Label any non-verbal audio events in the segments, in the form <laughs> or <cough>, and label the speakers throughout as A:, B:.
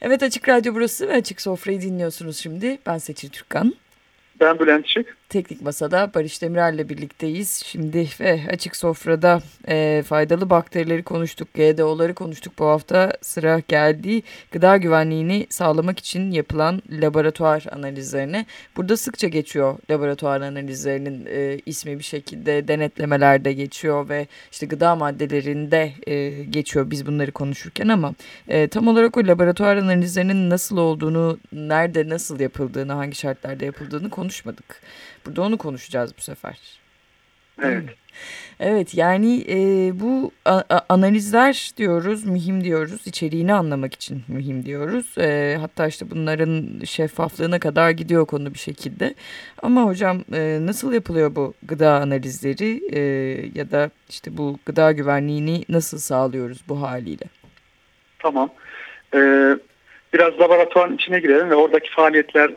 A: Evet Açık Radyo burası ve Açık Sofra'yı dinliyorsunuz şimdi. Ben Seçil Türkan.
B: Ben Bülent Şık.
A: Teknik Masa'da Barış Demirel'le birlikteyiz. Şimdi ve Açık Sofra'da e, faydalı bakterileri konuştuk, GDO'ları konuştuk. Bu hafta sıra geldi gıda güvenliğini sağlamak için yapılan laboratuvar analizlerine. Burada sıkça geçiyor laboratuvar analizlerinin e, ismi bir şekilde denetlemelerde geçiyor ve işte gıda maddelerinde e, geçiyor biz bunları konuşurken ama e, tam olarak o laboratuvar analizlerinin nasıl olduğunu, nerede nasıl yapıldığını, hangi şartlarda yapıldığını konuşmadık. Burada onu konuşacağız bu sefer.
B: Evet.
A: Evet yani e, bu analizler diyoruz, mühim diyoruz, içeriğini anlamak için mühim diyoruz. E, hatta işte bunların şeffaflığına kadar gidiyor konu bir şekilde. Ama hocam e, nasıl yapılıyor bu gıda analizleri e, ya da işte bu gıda güvenliğini nasıl sağlıyoruz bu haliyle?
B: Tamam. Ee, biraz laboratuvarın içine girelim ve oradaki faaliyetler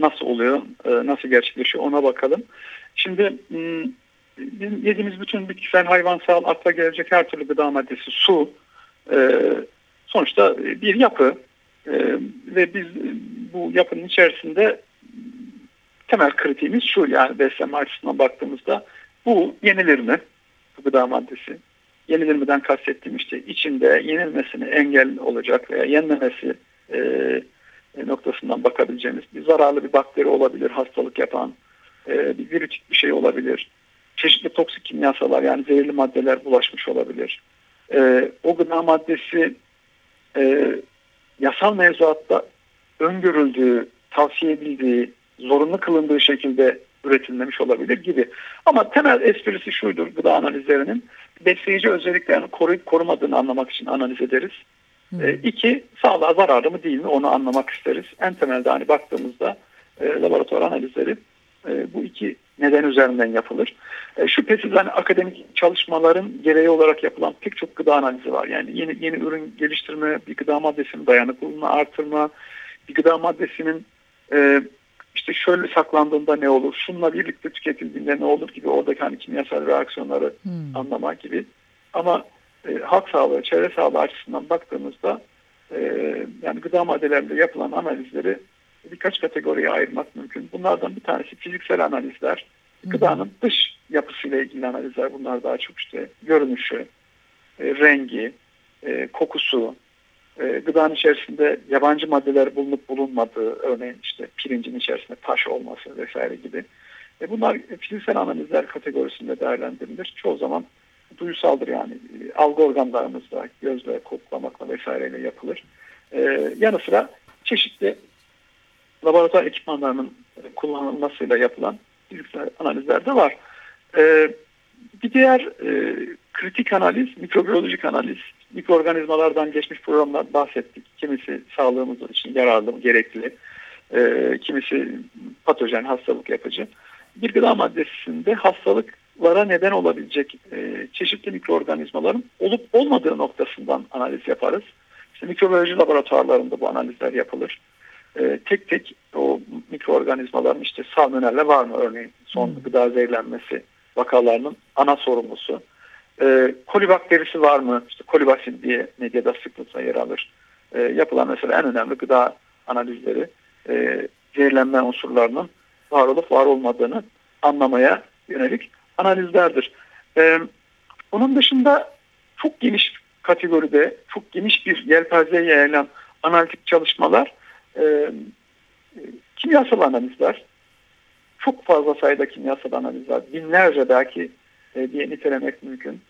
B: nasıl oluyor, e, nasıl gerçekleşiyor ona bakalım. Şimdi bizim yediğimiz bütün bitkisel, hayvansal, akla gelecek her türlü gıda maddesi, su, e, sonuçta bir yapı e, ve biz bu yapının içerisinde temel kritiğimiz şu yani beslenme açısından baktığımızda bu yenilir mi bu gıda maddesi? Yenilir miden kastettiğim işte içinde yenilmesine engel olacak veya yenmemesi e, noktasından bakabileceğimiz bir zararlı bir bakteri olabilir, hastalık yapan e, bir virütik bir şey olabilir. Çeşitli toksik kimyasalar yani zehirli maddeler bulaşmış olabilir. E, o gıda maddesi yasal mevzuatta öngörüldüğü, tavsiye edildiği, zorunlu kılındığı şekilde üretilmemiş olabilir gibi. Ama temel esprisi şuydur gıda analizlerinin besleyici özelliklerini koruyup korumadığını anlamak için analiz ederiz. E, iki, sağlığa zararlı mı değil mi onu anlamak isteriz. En temelde hani baktığımızda e, laboratuvar analizleri e, bu iki neden üzerinden yapılır. E, şüphesiz hani akademik çalışmaların gereği olarak yapılan pek çok gıda analizi var. Yani yeni yeni ürün geliştirme, bir gıda maddesinin dayanıklılığını artırma, bir gıda maddesinin e, işte şöyle saklandığında ne olur, şunla birlikte tüketildiğinde ne olur gibi oradaki hani kimyasal reaksiyonları hmm. anlamak gibi. Ama e, halk sağlığı, çevre sağlığı açısından baktığımızda e, yani gıda maddelerinde yapılan analizleri birkaç kategoriye ayırmak mümkün. Bunlardan bir tanesi fiziksel analizler. Gıdanın dış yapısıyla ilgili analizler bunlar daha çok işte görünüşü, e, rengi, e, kokusu, e, gıdanın içerisinde yabancı maddeler bulunup bulunmadığı, örneğin işte pirincin içerisinde taş olması vesaire gibi. E, bunlar fiziksel analizler kategorisinde değerlendirilir. Çoğu zaman duyusaldır yani algı organlarımızda gözle, koklamakla vesaireyle yapılır. Ee, yanı sıra çeşitli laboratuvar ekipmanlarının kullanılmasıyla yapılan fiziksel analizler de var. Ee, bir diğer e, kritik analiz, mikrobiyolojik analiz, mikroorganizmalardan geçmiş programlar bahsettik. Kimisi sağlığımız için yararlı, gerekli, e, kimisi patojen, hastalık yapıcı. Bir gıda maddesinde hastalık lara neden olabilecek e, çeşitli mikroorganizmaların olup olmadığı noktasından analiz yaparız. İşte mikrobiyoloji laboratuvarlarında bu analizler yapılır. E, tek tek o mikroorganizmaların işte salmonella var mı örneğin son hmm. gıda zehirlenmesi vakalarının ana sorumlusu. E, kolibakterisi var mı? İşte kolibasil diye medyada sıklıkla yer alır. E, yapılan mesela en önemli gıda analizleri e, zehirlenme unsurlarının var olup var olmadığını anlamaya yönelik analizlerdir. Ee, onun dışında çok geniş kategoride, çok geniş bir yelpazeye yayılan analitik çalışmalar, e, kimyasal analizler, çok fazla sayıda kimyasal analizler, binlerce belki e, diye nitelemek mümkün.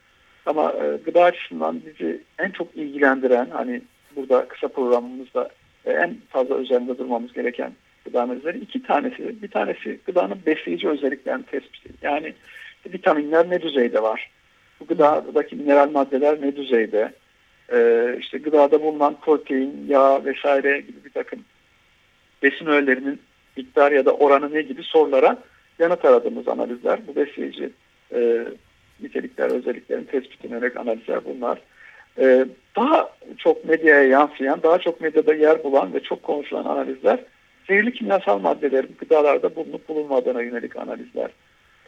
B: Ama e, gıda açısından bizi en çok ilgilendiren, hani burada kısa programımızda e, en fazla üzerinde durmamız gereken gıda analizleri iki tanesi. Bir tanesi gıdanın besleyici özelliklerini tespit Yani vitaminler ne düzeyde var? Bu gıdadaki mineral maddeler ne düzeyde? Ee, işte gıdada bulunan protein, yağ vesaire gibi bir takım besin öğelerinin miktar ya da oranı ne gibi sorulara yanıt aradığımız analizler. Bu besleyici e, nitelikler, özelliklerin tespitine yönelik analizler bunlar. E, daha çok medyaya yansıyan, daha çok medyada yer bulan ve çok konuşulan analizler zehirli kimyasal maddelerin gıdalarda bulunup bulunmadığına yönelik analizler.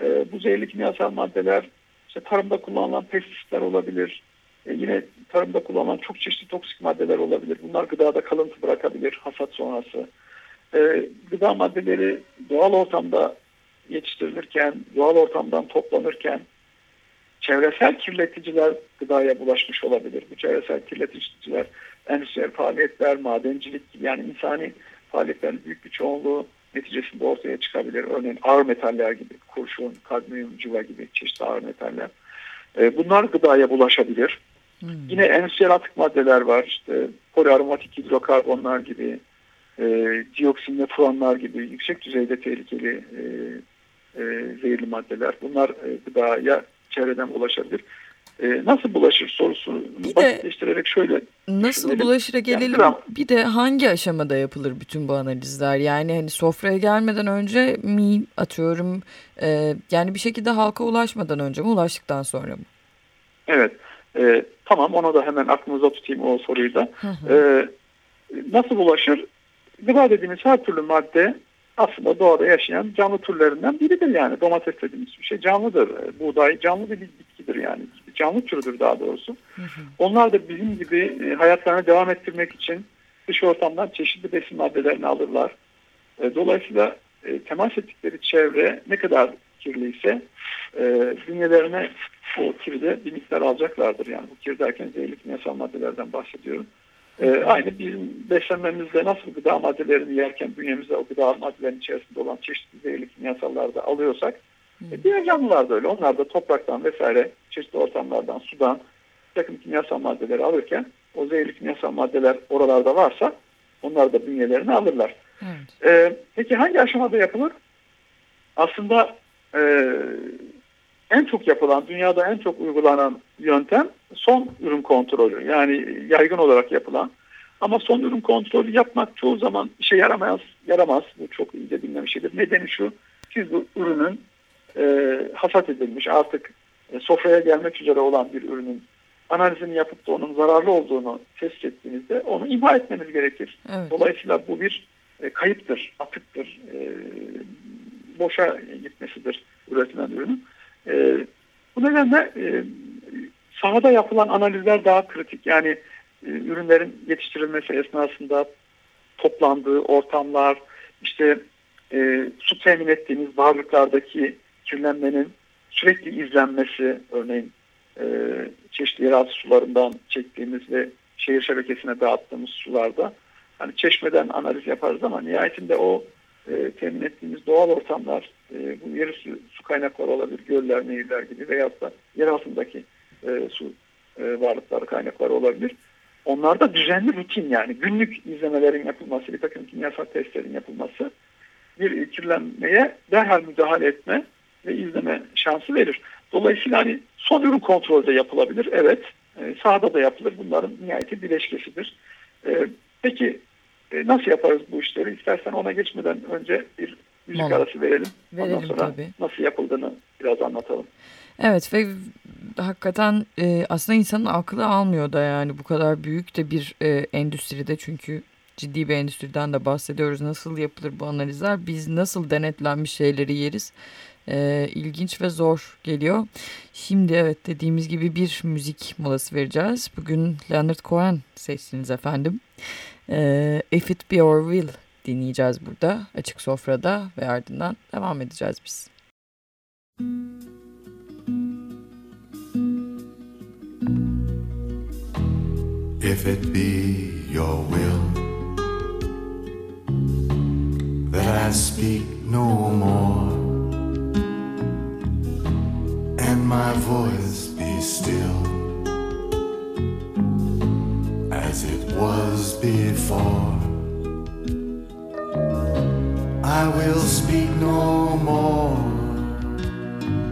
B: E, bu zehirli kimyasal maddeler işte tarımda kullanılan pestisitler olabilir, E, yine tarımda kullanılan çok çeşitli toksik maddeler olabilir. Bunlar gıdada kalıntı bırakabilir hasat sonrası. E, gıda maddeleri doğal ortamda yetiştirilirken, doğal ortamdan toplanırken çevresel kirleticiler gıdaya bulaşmış olabilir. Bu çevresel kirleticiler endüstriyel faaliyetler, madencilik gibi yani insani faaliyetlerin büyük bir çoğunluğu neticesinde ortaya çıkabilir. Örneğin ağır metaller gibi, kurşun, kadmiyum, civa gibi çeşitli ağır metaller. E, bunlar gıdaya bulaşabilir. Hmm. Yine endüstriyel atık maddeler var. İşte poliaromatik hidrokarbonlar gibi, e, dioksin ve furanlar gibi yüksek düzeyde tehlikeli e, e, zehirli maddeler. Bunlar e, gıdaya çevreden ulaşabilir. E, nasıl bulaşır sorusunu bir basitleştirerek şöyle
A: Nasıl bulaşıra gelelim yani, bir de hangi aşamada yapılır bütün bu analizler yani hani sofraya gelmeden önce mi atıyorum e, yani bir şekilde halka ulaşmadan önce mi ulaştıktan sonra mı?
B: Evet e, tamam onu da hemen aklınıza tutayım o soruyu da. E, nasıl bulaşır? Gıda dediğimiz her türlü madde aslında doğada yaşayan canlı türlerinden biridir yani. Domates dediğimiz bir şey canlıdır. E, buğday canlı bir bitkidir yani. Canlı türüdür daha doğrusu. Hı hı. Onlar da bizim gibi e, hayatlarını devam ettirmek için dış ortamdan çeşitli besin maddelerini alırlar. E, dolayısıyla temas ettikleri çevre ne kadar kirliyse bünyelerine o kirde bir miktar alacaklardır. Yani bu kir derken zehirli kimyasal maddelerden bahsediyorum. E, aynı bizim beslenmemizde nasıl gıda maddelerini yerken bünyemizde o gıda maddelerin içerisinde olan çeşitli zehirli kimyasalları da alıyorsak e, diğer canlılar da öyle. Onlar da topraktan vesaire çeşitli ortamlardan, sudan takım kimyasal maddeleri alırken o zehirli kimyasal maddeler oralarda varsa onlar da bünyelerini alırlar. Evet. E, peki hangi aşamada yapılır? Aslında e, en çok yapılan, dünyada en çok uygulanan yöntem son ürün kontrolü. Yani yaygın olarak yapılan. Ama son ürün kontrolü yapmak çoğu zaman işe yaramaz. Yaramaz. Bu çok iyi de bilinen bir şeydir. Nedeni şu. Siz bu ürünün e, hasat edilmiş artık e, sofraya gelmek üzere olan bir ürünün analizini yapıp da onun zararlı olduğunu tespit ettiğinizde onu imha etmeniz gerekir. Evet. Dolayısıyla bu bir e, kayıptır, atıktır, e, boşa gitmesidir üretilen ürünün. E, bu nedenle e, sahada yapılan analizler daha kritik. Yani e, ürünlerin yetiştirilmesi esnasında toplandığı ortamlar, işte e, su temin ettiğimiz varlıklardaki kirlenmenin sürekli izlenmesi, örneğin e, çeşitli yeraltı sularından çektiğimiz ve şehir şebekesine dağıttığımız sularda hani çeşmeden analiz yaparız ama nihayetinde o e, temin ettiğimiz doğal ortamlar e, bu yerüstü su kaynakları olabilir, göller, nehirler gibi veyahut da yer altındaki e, su e, varlıkları kaynakları olabilir. Onlarda düzenli rutin yani günlük izlemelerin yapılması, bir takım kimyasal testlerin yapılması bir kirlenmeye derhal müdahale etme ve izleme şansı verir. Dolayısıyla hani son ürün kontrolde yapılabilir. Evet. E, sahada da yapılır. Bunların nihayeti bileşkesidir. E, peki e, nasıl yaparız bu işleri? İstersen ona geçmeden önce bir müzik Mola. arası verelim.
A: Verelim Ondan sonra tabii.
B: nasıl yapıldığını biraz anlatalım.
A: Evet ve hakikaten e, aslında insanın aklı almıyor da yani bu kadar büyük de bir e, endüstride çünkü ciddi bir endüstriden de bahsediyoruz. Nasıl yapılır bu analizler? Biz nasıl denetlenmiş şeyleri yeriz? E, ilginç ve zor geliyor. Şimdi evet dediğimiz gibi bir müzik molası vereceğiz. Bugün Leonard Cohen seçtiniz efendim. E, If It Be Your Will dinleyeceğiz burada açık sofrada ve ardından devam edeceğiz biz. If it be your will that I speak no more my voice be still as it was before. I will speak no more.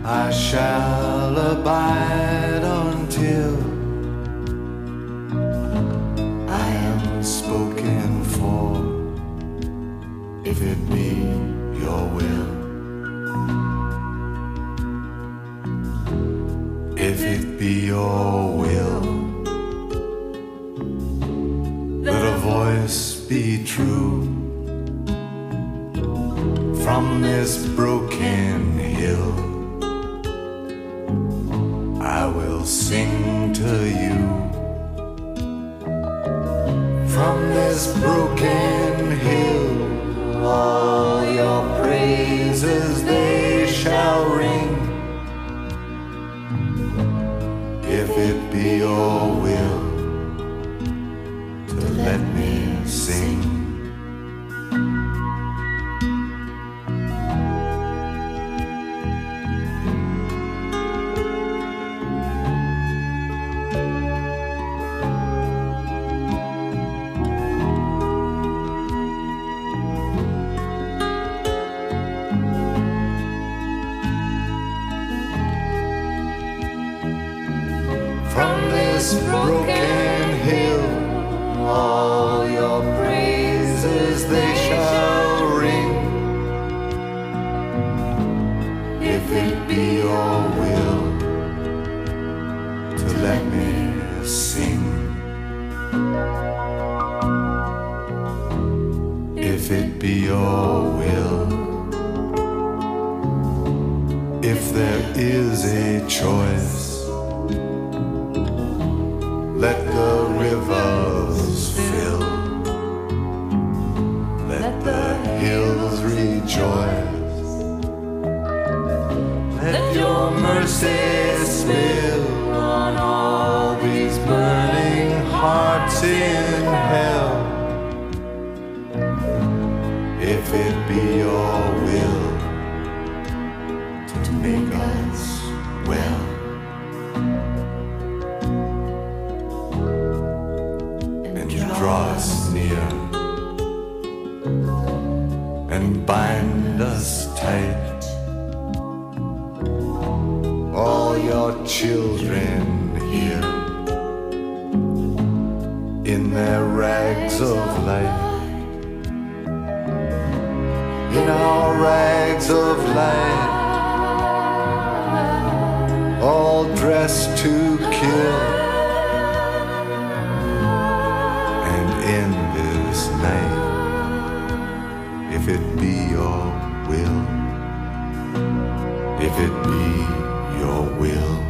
A: I shall abide until I am spoken for. If it be if it be your will. Let a voice be true from this broken hill. I will sing to you
C: from this broken your rags of light, all dressed to kill. and in this night, if it be your will, if it be your will.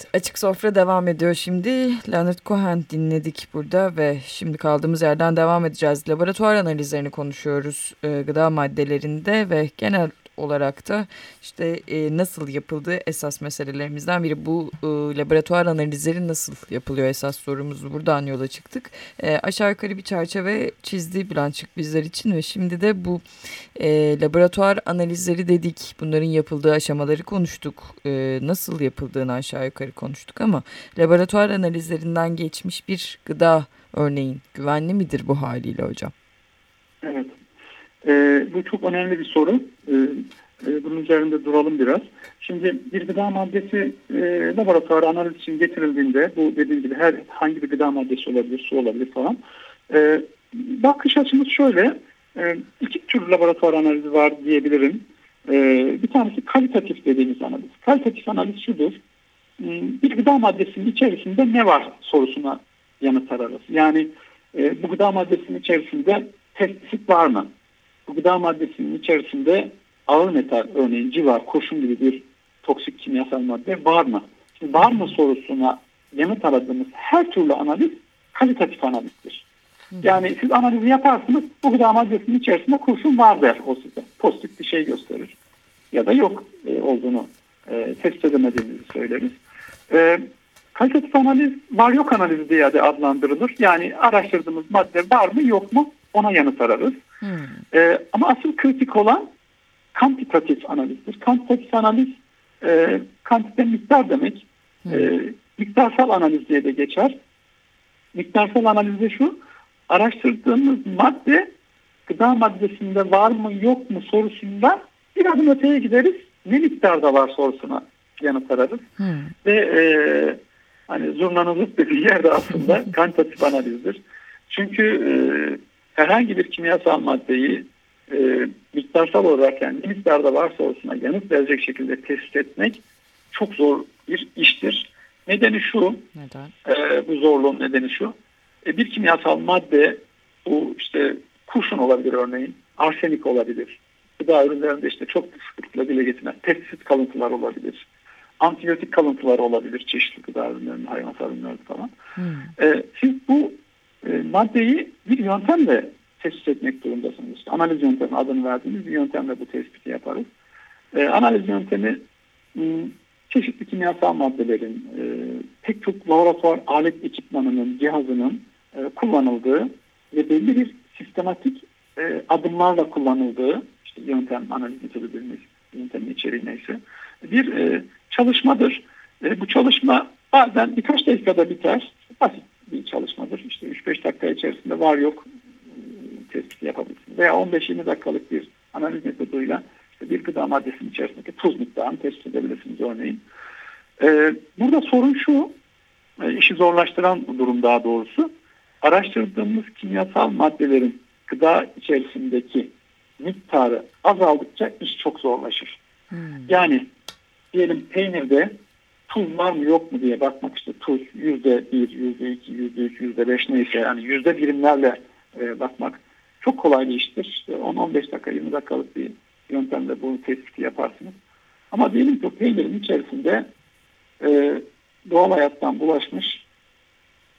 A: Evet açık sofra devam ediyor şimdi. Leonard Cohen dinledik burada ve şimdi kaldığımız yerden devam edeceğiz. Laboratuvar analizlerini konuşuyoruz e, gıda maddelerinde ve genel olarak da işte e, nasıl yapıldığı esas meselelerimizden biri. Bu e, laboratuvar analizleri nasıl yapılıyor esas sorumuzu buradan yola çıktık. E, aşağı yukarı bir çerçeve çizdi Bilançık bizler için ve şimdi de bu e, laboratuvar analizleri dedik. Bunların yapıldığı aşamaları konuştuk. E, nasıl yapıldığını aşağı yukarı konuştuk ama laboratuvar analizlerinden geçmiş bir gıda örneğin güvenli midir bu haliyle hocam?
B: Evet. Ee, bu çok önemli bir soru. Ee, e, bunun üzerinde duralım biraz. Şimdi bir gıda maddesi e, laboratuvar analiz için getirildiğinde bu dediğim gibi her hangi bir gıda maddesi olabilir, su olabilir falan. Ee, bakış açımız şöyle. E, iki tür laboratuvar analizi var diyebilirim. Ee, bir tanesi kalitatif dediğimiz analiz. Kalitatif analiz şudur. Hmm, Bir gıda maddesinin içerisinde ne var sorusuna yanıt ararız. Yani e, bu gıda maddesinin içerisinde pestisit var mı? Bu gıda maddesinin içerisinde ağır metal örneğin civar, kurşun gibi bir toksik kimyasal madde var mı? Şimdi var mı sorusuna yanıt aradığımız her türlü analiz kalitatif analizdir. Yani siz analizi yaparsınız bu gıda maddesinin içerisinde kurşun var der o size. Pozitif bir şey gösterir. Ya da yok e, olduğunu e, tespit edemediğimizi söyleriz. E, kalitatif analiz var yok analizi diye de adlandırılır. Yani araştırdığımız madde var mı yok mu ona yanıt ararız.
A: Hmm.
B: E, ama asıl kritik olan kantitatif analizdir. Kantitatif analiz e, kantite miktar demek. E, miktarsal analiz diye de geçer. Miktarsal analizde şu araştırdığımız madde gıda maddesinde var mı yok mu sorusunda bir adım öteye gideriz. Ne miktarda var sorusuna yanıt ararız.
A: Hmm.
B: Ve e, hani zurnanın dediği yerde aslında <laughs> kantitatif analizdir. Çünkü e, herhangi bir kimyasal maddeyi e, miktarsal olarak yani ne miktarda var sorusuna yanıt verecek şekilde tespit etmek çok zor bir iştir. Nedeni şu,
A: Neden?
B: e, bu zorluğun nedeni şu. E, bir kimyasal madde bu işte kurşun olabilir örneğin, arsenik olabilir. Gıda ürünlerinde işte çok sıklıkla dile getirilen pestisit kalıntılar olabilir. antibiyotik kalıntıları olabilir çeşitli gıda ürünlerinde, hayvansal ürünlerde falan.
A: Hmm.
B: E, siz bu e, maddeyi bir yöntemle tespit etmek durumundasınız. İşte analiz yöntemi adını verdiğimiz bir yöntemle bu tespiti yaparız. E, analiz yöntemi çeşitli kimyasal maddelerin, e, pek çok laboratuvar alet ekipmanının, cihazının e, kullanıldığı ve belli bir sistematik e, adımlarla kullanıldığı işte yöntem, analiz metodu dediğimiz yöntemin içeriği neyse bir e, çalışmadır. E, bu çalışma bazen birkaç dakikada biter. Basit bir çalışmadır. İşte 3-5 dakika içerisinde var yok e, tespit yapabilirsiniz. Veya 15-20 dakikalık bir analiz metoduyla işte bir gıda maddesinin içerisindeki tuz miktarını tespit edebilirsiniz örneğin. E, burada sorun şu, e, işi zorlaştıran durum daha doğrusu. Araştırdığımız kimyasal maddelerin gıda içerisindeki miktarı azaldıkça iş çok zorlaşır.
A: Hmm.
B: Yani diyelim peynirde tuz var mı yok mu diye bakmak işte tuz yüzde bir, yüzde iki, yüzde üç, yüzde beş neyse yani yüzde birimlerle e, bakmak çok kolay bir iştir. İşte 10-15 dakika 20 dakikalık bir yöntemle bu tespiti yaparsınız. Ama diyelim ki peynirin içerisinde e, doğal hayattan bulaşmış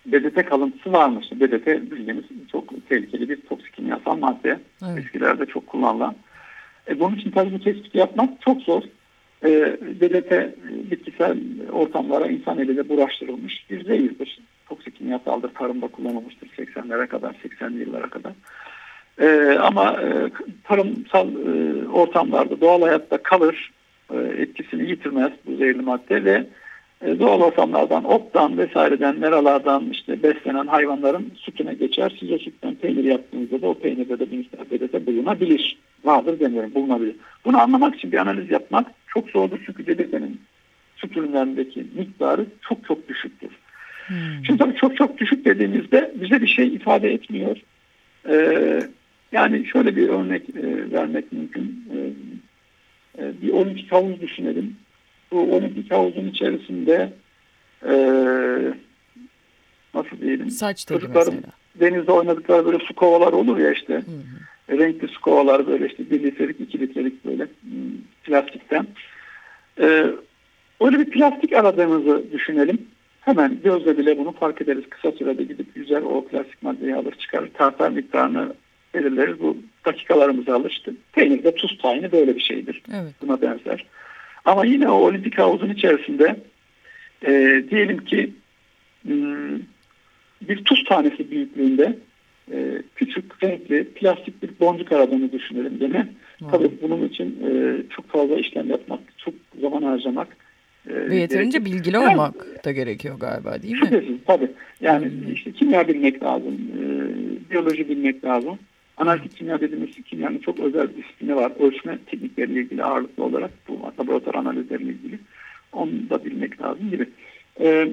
B: BDT kalıntısı varmış. BDT bildiğimiz çok tehlikeli bir toksik kimyasal madde.
A: Evet.
B: Eskilerde çok kullanılan. E, bunun için tabii bu tespiti yapmak çok zor. E, BDT e, bitkisel ortamlara insan eliyle bulaştırılmış bir zehirdir. Toksik kimyasaldır. Tarımda kullanılmıştır 80'lere kadar, 80'li yıllara kadar. E, ama e, tarımsal e, ortamlarda, doğal hayatta kalır. E, etkisini yitirmez bu zehirli madde ve e, doğal ortamlardan, ottan vesaireden, meralardan işte beslenen hayvanların sütüne geçer. Siz o sütten peynir yaptığınızda da o peynirde de bir miktar BDT bulunabilir. Vardır demiyorum, bulunabilir. Bunu anlamak için bir analiz yapmak çok zordur çünkü BDT'nin süt ürünlerindeki miktarı çok çok düşüktür.
A: Hmm.
B: Şimdi tabii çok çok düşük dediğimizde bize bir şey ifade etmiyor. Ee, yani şöyle bir örnek e, vermek mümkün. Ee, e, bir olimpik havuz düşünelim. Bu olimpik havuzun içerisinde e, nasıl diyelim
A: Saç teli
B: Çocukların-
A: mesela.
B: denizde oynadıkları böyle su kovalar olur ya işte.
A: Hı hı.
B: Renkli su kovalar böyle işte bir litrelik iki litrelik böyle hmm, plastikten. Ee, öyle bir plastik aradığımızı düşünelim. Hemen gözle bile bunu fark ederiz. Kısa sürede gidip güzel o plastik maddeyi alır çıkarır. Tartar miktarını belirleriz. Bu dakikalarımızı alır. İşte peynirde tuz tayini böyle bir şeydir.
A: Evet.
B: Buna benzer. Ama yine o olimpik havuzun içerisinde e, diyelim ki hmm, bir tuz tanesi büyüklüğünde e, küçük renkli plastik bir boncuk aradığını düşünelim gene.
A: Wow.
B: Tabii bunun için e, çok fazla işlem yapmak, çok zaman harcamak. e,
A: Ve yeterince
B: gerekir.
A: bilgili
B: Yani-
A: olmak da gerekiyor galiba değil mi?
B: Şüphesiz tabii. Yani
A: Hmm.
B: işte kimya bilmek lazım, e, biyoloji bilmek lazım. Analitik kimya dediğimiz kimyanın çok özel bir disiplini var. Ölçme teknikleriyle ilgili ağırlıklı olarak bu laboratuvar analizleriyle ilgili. Onu da bilmek lazım gibi. E,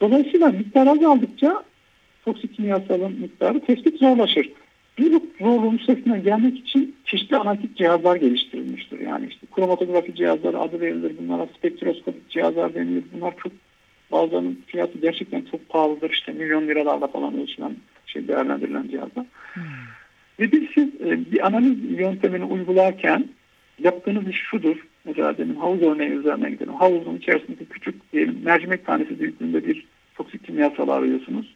B: dolayısıyla miktar azaldıkça toksik kimyasalın miktarı tespit zorlaşır. Bir zorluğun üstesinden gelmek için çeşitli analitik cihazlar geliştirilmiştir. Yani işte kromatografi cihazları adı verilir. Bunlara spektroskopik cihazlar denilir. Bunlar çok bazılarının fiyatı gerçekten çok pahalıdır. İşte milyon liralarla falan ölçülen şey değerlendirilen cihazlar.
A: Hmm.
B: Ve biz siz e, bir analiz yöntemini uygularken yaptığınız iş şudur. Mesela demin havuz örneği üzerine gidelim. Havuzun içerisindeki küçük diyelim mercimek tanesi büyüklüğünde bir toksik kimyasal arıyorsunuz.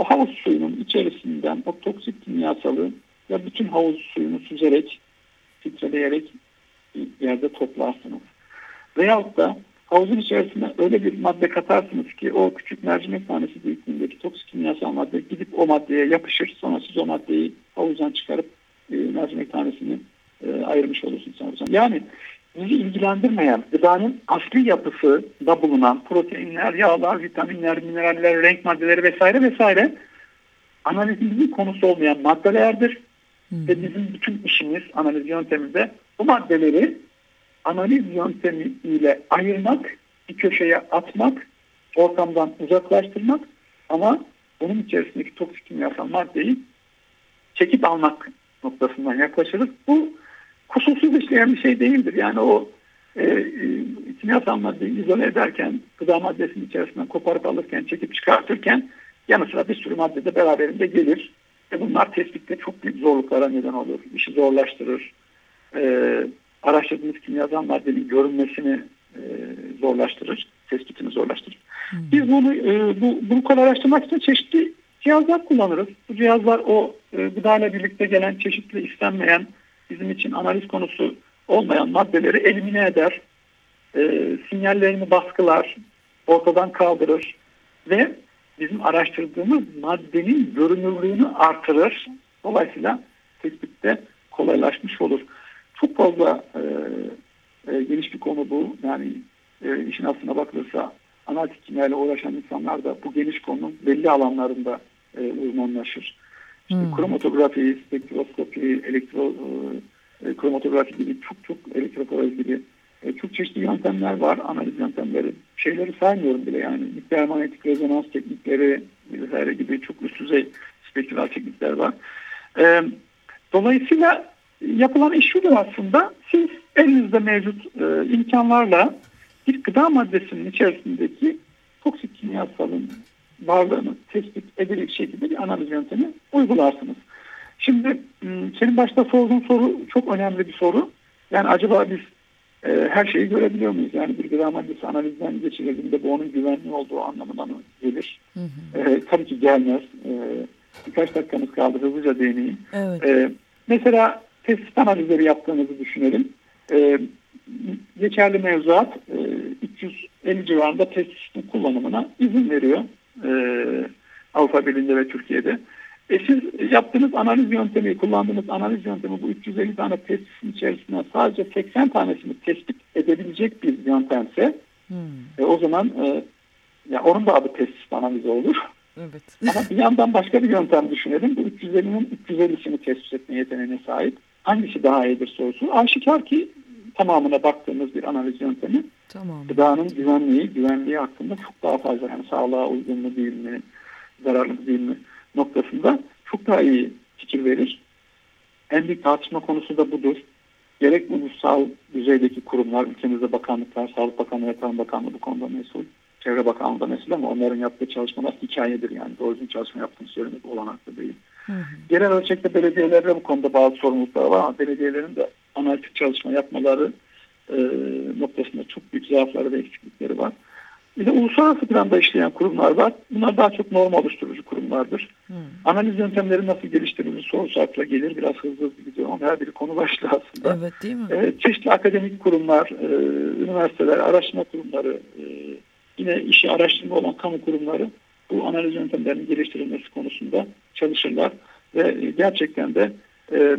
B: O havuz suyunun içerisinden o toksik kimyasalı ya bütün havuz suyunu süzerek, filtreleyerek yerde toplarsınız. Veyahut da havuzun içerisine öyle bir madde katarsınız ki o küçük mercimek tanesi büyüklüğündeki toksik kimyasal madde gidip o maddeye yapışır. Sonra siz o maddeyi havuzdan çıkarıp e, mercimek tanesini e, ayırmış olursunuz. Yani bizi ilgilendirmeyen gıdanın asli yapısı da bulunan proteinler, yağlar, vitaminler, mineraller, renk maddeleri vesaire vesaire analizimizin konusu olmayan maddelerdir.
A: Hı.
B: Ve bizim bütün işimiz analiz yönteminde bu maddeleri analiz yöntemi ile ayırmak, bir köşeye atmak, ortamdan uzaklaştırmak ama bunun içerisindeki toksik kimyasal maddeyi çekip almak noktasından yaklaşırız. Bu kusursuz işleyen bir şey değildir. Yani o e, e, kimyasal maddeyi izole ederken, gıda maddesinin içerisinden koparıp alırken, çekip çıkartırken yanı sıra bir sürü madde de beraberinde gelir. Ve bunlar tespitte çok büyük zorluklara neden olur. İşi zorlaştırır. E, araştırdığımız kimyasal maddenin görünmesini e, zorlaştırır. Tespitini zorlaştırır. Hmm. Biz bunu e, bu, bunu kolaylaştırmak için çeşitli cihazlar kullanırız. Bu cihazlar o e, gıdayla birlikte gelen çeşitli istenmeyen bizim için analiz konusu olmayan maddeleri elimine eder. E, sinyallerini baskılar, ortadan kaldırır ve bizim araştırdığımız maddenin görünürlüğünü artırır. Dolayısıyla tespitte kolaylaşmış olur. Çok fazla e, e, geniş bir konu bu. Yani e, işin aslına bakılırsa analitik kimyayla uğraşan insanlar da bu geniş konunun belli alanlarında e, uzmanlaşır. İşte hmm. kromatografi, spektroskopi, elektro e, kromatografi gibi çok çok elektroforez gibi e, çok çeşitli yöntemler var, analiz yöntemleri. Şeyleri saymıyorum bile yani nükleer manyetik rezonans teknikleri vesaire gibi çok üst düzey spektral teknikler var. E, dolayısıyla yapılan iş şudur aslında. Siz elinizde mevcut e, imkanlarla bir gıda maddesinin içerisindeki toksik kimyasalın varlığını tespit edilecek şekilde bir analiz yöntemi uygularsınız. Şimdi senin başta sorduğun soru çok önemli bir soru. Yani acaba biz e, her şeyi görebiliyor muyuz? Yani bir gıda maddesi analizden geçirildiğinde bu onun güvenli olduğu anlamına mı gelir? Hı hı. E, tabii ki gelmez. E, birkaç dakikamız kaldı hızlıca değineyim. Evet. E, mesela tespit analizleri yaptığımızı düşünelim. E, geçerli mevzuat e, 350 civarında tespit kullanımına izin veriyor. E, Avrupa Birliği'nde ve Türkiye'de. E siz yaptığınız analiz yöntemi, kullandığınız analiz yöntemi bu 350 tane testin içerisinde sadece 80 tanesini tespit edebilecek bir yöntemse hmm. e, o zaman e, ya onun da adı tespit analizi olur. Evet. <laughs> Ama bir yandan başka bir yöntem düşünelim. Bu 350'nin 350'sini tespit etme yeteneğine sahip. Hangisi daha iyidir sorusu. Aşikar ki tamamına baktığımız bir analiz yöntemi tamam. gıdanın güvenliği, güvenliği hakkında çok daha fazla yani sağlığa uygun mu değil mi, zararlı mı değil mi noktasında çok daha iyi fikir verir. En büyük tartışma konusu da budur. Gerek ulusal düzeydeki kurumlar, ülkemizde bakanlıklar, Sağlık Bakanlığı Tarım Bakanlığı bu konuda mesul. Çevre Bakanlığı da mesul ama onların yaptığı çalışmalar hikayedir yani. Doğru düzgün çalışma yaptığını söylemek olanaklı değil. Hı hı. Genel ölçekte belediyelerde bu konuda bazı sorumluluklar var ama belediyelerin de analitik çalışma yapmaları e, noktasında çok büyük zaafları ve eksiklikleri var. Bir de uluslararası planda işleyen kurumlar var. Bunlar daha çok norm oluşturucu kurumlardır. Hmm. Analiz yöntemleri nasıl geliştirilir sorusu akla gelir. Biraz hızlı hızlı gidiyor ama her biri konu başlığı aslında.
A: Evet değil mi?
B: Ee, çeşitli akademik kurumlar, e, üniversiteler, araştırma kurumları, e, yine işi araştırma olan kamu kurumları bu analiz yöntemlerinin geliştirilmesi konusunda çalışırlar. Ve gerçekten de e,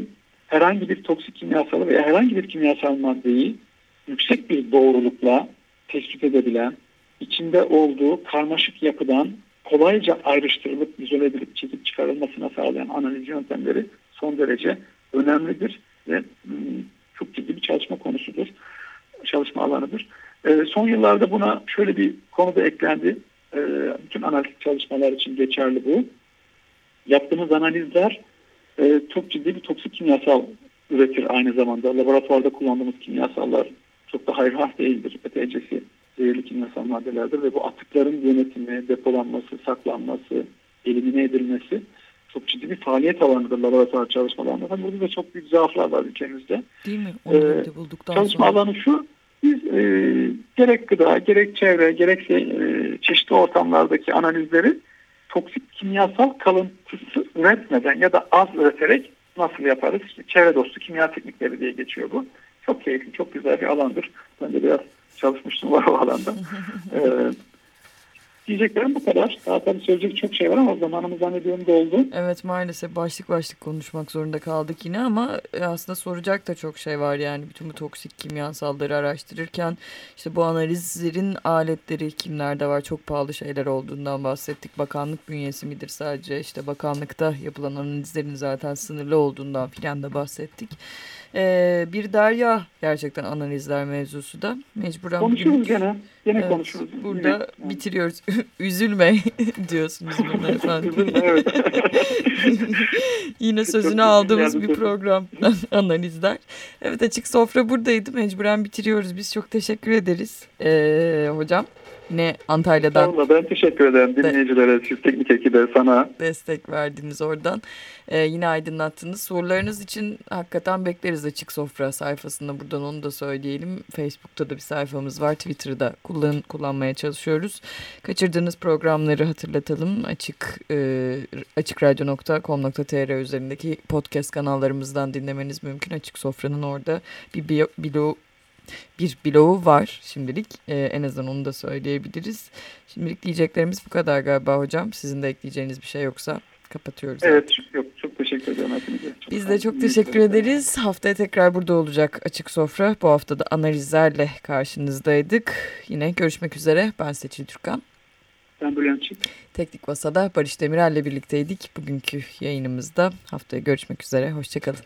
B: herhangi bir toksik kimyasalı veya herhangi bir kimyasal maddeyi yüksek bir doğrulukla tespit edebilen, içinde olduğu karmaşık yapıdan kolayca ayrıştırılıp, izole edilip çekip çıkarılmasına sağlayan analiz yöntemleri son derece önemlidir ve hmm, çok ciddi bir çalışma konusudur, çalışma alanıdır. E, son yıllarda buna şöyle bir konu da eklendi. E, bütün analitik çalışmalar için geçerli bu. Yaptığımız analizler e, çok ciddi bir toksik kimyasal üretir aynı zamanda. Laboratuvarda kullandığımız kimyasallar çok da hayırhah değildir. ETC'si zehirli kimyasal maddelerdir ve bu atıkların yönetimi, depolanması, saklanması, elimine edilmesi çok ciddi bir faaliyet alanıdır laboratuvar çalışmalarında. Tabii burada da çok büyük zaaflar var ülkemizde.
A: Değil mi? Onu ee, bulduktan
B: çalışma
A: sonra.
B: alanı şu, biz e, gerek gıda, gerek çevre, gerekse e, çeşitli ortamlardaki analizleri toksik kimyasal kalıntısı üretmeden ya da az üreterek nasıl yaparız? Çevre dostu kimya teknikleri diye geçiyor bu. Çok keyifli, çok güzel bir alandır. Ben de biraz çalışmıştım var <laughs> o alanda. ee, diyeceklerim bu kadar. Daha tabii söyleyecek çok şey var ama zamanımız zannediyorum doldu.
A: Evet maalesef başlık başlık konuşmak zorunda kaldık yine ama e, aslında soracak da çok şey var yani. Bütün bu toksik kimyasalları araştırırken işte bu analizlerin aletleri kimlerde var çok pahalı şeyler olduğundan bahsettik. Bakanlık bünyesi midir sadece işte bakanlıkta yapılan analizlerin zaten sınırlı olduğundan filan da bahsettik. Ee, bir derya gerçekten analizler mevzusu da mecburen.
B: Konuşuruz bugün, gene. Gene evet, konuşuruz.
A: Burada yine. <laughs> bitiriyoruz. <laughs> Üzülme <laughs> diyorsunuz buna efendim. Yine sözünü aldığımız bir program analizler. Evet açık sofra buradaydı. Mecburen bitiriyoruz. Biz çok teşekkür ederiz ee, hocam. Yine Antalya'dan
B: Sağ ben teşekkür ederim dinleyicilere, siz teknik ekibe, sana.
A: Destek verdiniz oradan. Ee, yine aydınlattınız. Sorularınız için hakikaten bekleriz Açık Sofra sayfasında. Buradan onu da söyleyelim. Facebook'ta da bir sayfamız var. Twitter'da kullan, kullanmaya çalışıyoruz. Kaçırdığınız programları hatırlatalım. Açık e, açıkradyo.com.tr üzerindeki podcast kanallarımızdan dinlemeniz mümkün. Açık Sofra'nın orada bir bio, bilo, bir bloğu var şimdilik. Ee, en azından onu da söyleyebiliriz. Şimdilik diyeceklerimiz bu kadar galiba hocam. Sizin de ekleyeceğiniz bir şey yoksa kapatıyoruz.
B: Evet yok çok teşekkür ederim hepinize.
A: Çok Biz de çok teşekkür ederiz. Haftaya tekrar burada olacak Açık Sofra. Bu hafta da analizlerle karşınızdaydık. Yine görüşmek üzere. Ben Seçil Türkan.
B: Ben Bülent Çift.
A: Teknik Masa'da Barış Demirel'le birlikteydik. Bugünkü yayınımızda haftaya görüşmek üzere. Hoşçakalın.